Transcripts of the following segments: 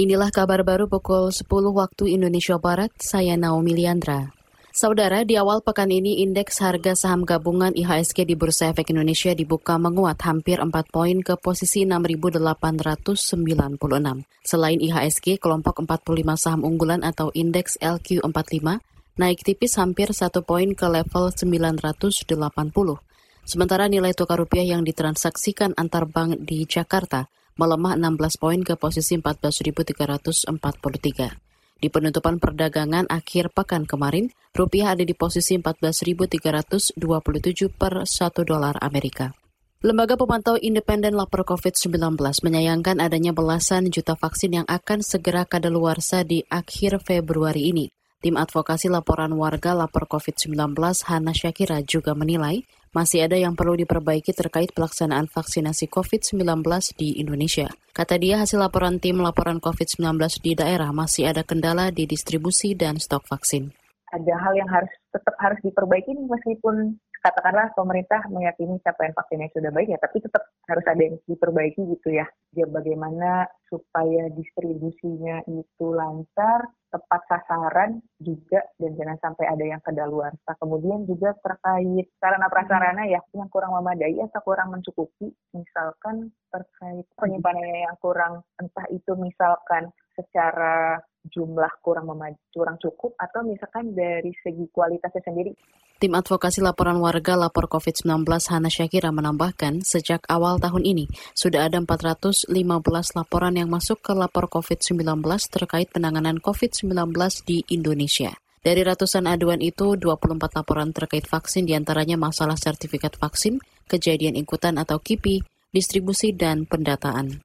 Inilah kabar baru pukul 10 waktu Indonesia Barat, saya Naomi Liandra. Saudara, di awal pekan ini indeks harga saham gabungan IHSG di Bursa Efek Indonesia dibuka menguat hampir 4 poin ke posisi 6.896. Selain IHSG, kelompok 45 saham unggulan atau indeks LQ45 naik tipis hampir 1 poin ke level 980. Sementara nilai tukar rupiah yang ditransaksikan antar bank di Jakarta melemah 16 poin ke posisi 14.343. Di penutupan perdagangan akhir pekan kemarin, rupiah ada di posisi 14.327 per 1 dolar Amerika. Lembaga Pemantau Independen Lapor COVID-19 menyayangkan adanya belasan juta vaksin yang akan segera kadaluarsa di akhir Februari ini. Tim advokasi laporan warga lapor COVID-19 Hana Syakira juga menilai masih ada yang perlu diperbaiki terkait pelaksanaan vaksinasi COVID-19 di Indonesia. Kata dia, hasil laporan tim laporan COVID-19 di daerah masih ada kendala di distribusi dan stok vaksin. Ada hal yang harus tetap harus diperbaiki meskipun katakanlah pemerintah meyakini capaian vaksinnya sudah baik ya, tapi tetap harus ada yang diperbaiki gitu ya. Ya bagaimana supaya distribusinya itu lancar, tepat sasaran juga dan jangan sampai ada yang kedaluarsa. Kemudian juga terkait sarana prasarana ya yang kurang memadai atau kurang mencukupi, misalkan terkait penyimpanannya yang kurang entah itu misalkan secara jumlah kurang kurang cukup atau misalkan dari segi kualitasnya sendiri. Tim advokasi laporan warga lapor COVID-19 Hana Syakira menambahkan sejak awal tahun ini sudah ada 415 laporan yang masuk ke lapor COVID-19 terkait penanganan COVID-19 di Indonesia. Dari ratusan aduan itu, 24 laporan terkait vaksin di antaranya masalah sertifikat vaksin, kejadian ikutan atau KIPI, distribusi, dan pendataan.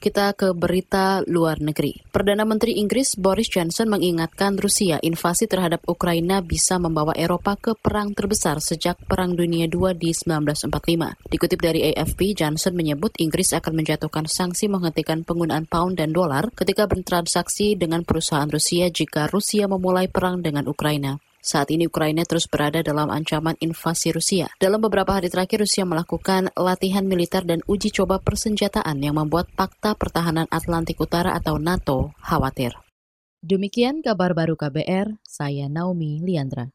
Kita ke berita luar negeri. Perdana Menteri Inggris Boris Johnson mengingatkan Rusia invasi terhadap Ukraina bisa membawa Eropa ke perang terbesar sejak Perang Dunia II di 1945. Dikutip dari AFP, Johnson menyebut Inggris akan menjatuhkan sanksi menghentikan penggunaan pound dan dolar ketika bertransaksi dengan perusahaan Rusia jika Rusia memulai perang dengan Ukraina. Saat ini Ukraina terus berada dalam ancaman invasi Rusia. Dalam beberapa hari terakhir Rusia melakukan latihan militer dan uji coba persenjataan yang membuat Pakta Pertahanan Atlantik Utara atau NATO khawatir. Demikian kabar baru KBR, saya Naomi Liandra.